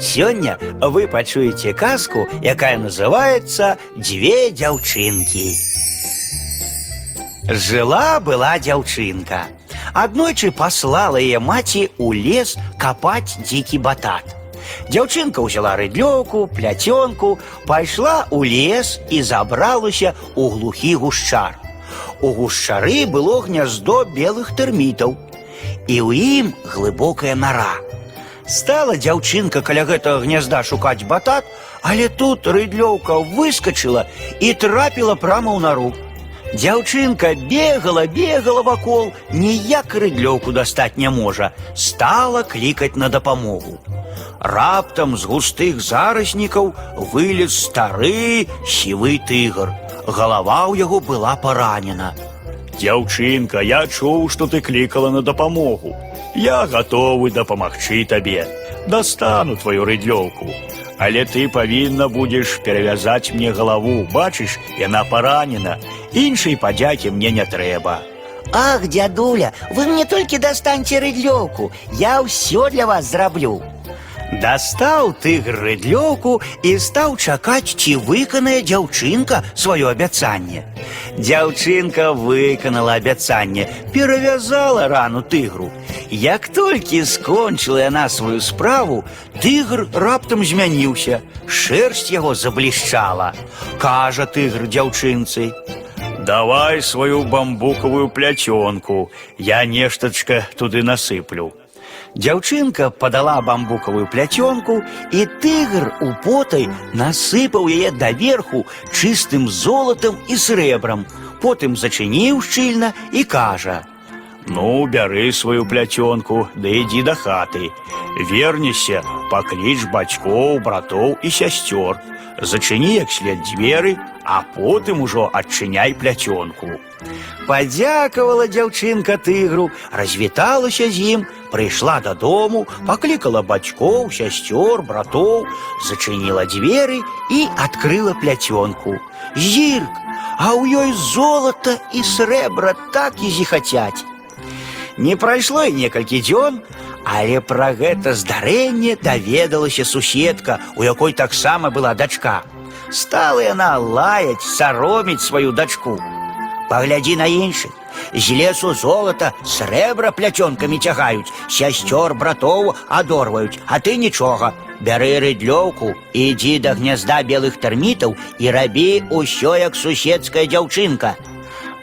Сёння вы пачуеце казку, якая называется «Две дзяўчынкі. Жила была дзяўчынка. Аднойчы паслала яе маці ў лес капаць дзікі батат. Дзяўчынка ўзяла рыдлёўку, пляцёнку, пайшла ў лес і забралася ў глухі гушчар. У гушчары было гняздо белых тэрмітаў, і ў ім глыбокая нара. Стала дзяўчынка каля гэтага гнязда шукаць батат, але тут рыдлёўка выскочыла і трапіла прама ў нару. Дзяўчынка бегала, бегала вакол, ніяк рыдлёўку дастаць не можа, стала клікаць на дапамогу. Раптам з густых зараснікаў вылез стары сівы тыгр. Галава ў яго была паранена. Дзяўчынка, я чуў, што ты клікала на дапамогу. Я гатовы дапамагчы табе. Дастану тваю рыдлёўку. Але ты павінна будзеш перавязаць мне галаву. Бачыш, яна паранена. Іншай падзякі мне не трэба. Ах, дядуля, вы мне толькі дастаньце рыдлёўку, я ўсё для вас зраблю. Дастаў тыгр рыдлёўку і стаў чакаць, ці выканае дзяўчынка сваё абяцанне. Дзяўчынка выканала абяцанне, перавязала рану тыгру. Як толькі скончыла яна сваю справу, тыгр раптам змяніўся, шэрсць яго заблішчала. Кажа тыгр дзяўчынцы: Давай сваю бамбукавую пляцёнку. Я нештачка туды насыплю. Дзяўчынка падала бамбукавую пляцёнку, і тыгр у потай насыпаў яе даверху чыстым золатам і срэбрам. Потым зачыніў шчыльна і кажа: Ну, бяры сваю пляцёнку, да ідзі да хаты. Вернешся, пакліч бацькоў, братоў і сясцёр. Зачыні як след дзверы, а потым ужо адчыняй пляцёнку. Падзякавала дзяўчынка тыгру, развіталася з ім, прыйшла дадому, паклікала бацькоў, сясцёр, братоў, зачыніла дзверы і адкрыла пляцёнку. Зірк, а ў ёй золата і срэбра так і зіхацяць. Не прайшло і некалькі дзён, але пра гэта здарэнне даведалася суседка, у якой таксама была дачка. Стала яна лаяць, сароміць сваю дачку. Паглядзі на іншых. З лесу золата срэбра пляцёнкамі цягаюць, сясцёр братоў адорваюць, а ты нічога. Бяры рыдлёўку, ідзі да гнязда белых тэрмітаў і рабі ўсё як суседская дзяўчынка.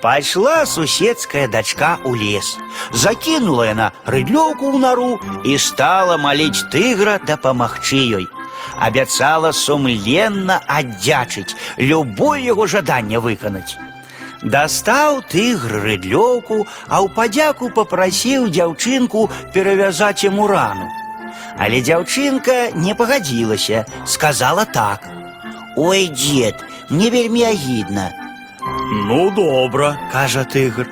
Пайшла суседская дачка ў лес. Закінула яна рыдлёўку ў нару і стала маліць тыгра дапамагчы ёй. Абяцала сумленна аддзячыць, любое яго жаданне выканаць. Дастаў тыгр рыдлёўку, а ў падзяку папрасіў дзяўчынку перавязаць яму рану. Але дзяўчынка не пагадзілася, сказала так: « Ой, дзед, мне вельмі агідна. Ну, добра, кажа тыгр.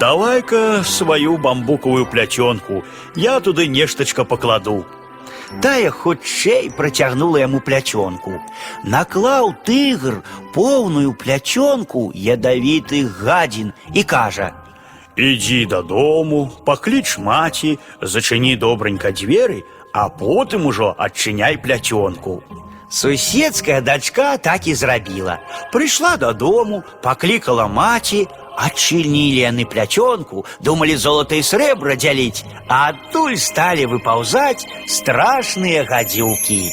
Давай-ка сваю бамбукавую пляцёнку. Я туды нештачка пакладу. Тая хутчэй працягнула яму пляцёнку. Наклаў тыгр поўную пляцёнку ядавітых гадзін і кажа: Ідзі дадому, пакліч маці, зачыні добранька дзверы, а потым ужо адчыняй пляцёнку. Суседская дачка так і зрабіла. Прыйшла дадому, паклікала маці, адчынілі яны пляцёнку, думалі золата і срэбра дзяліць, а адтуль сталі выпаўзаць страшныя гадзюкі.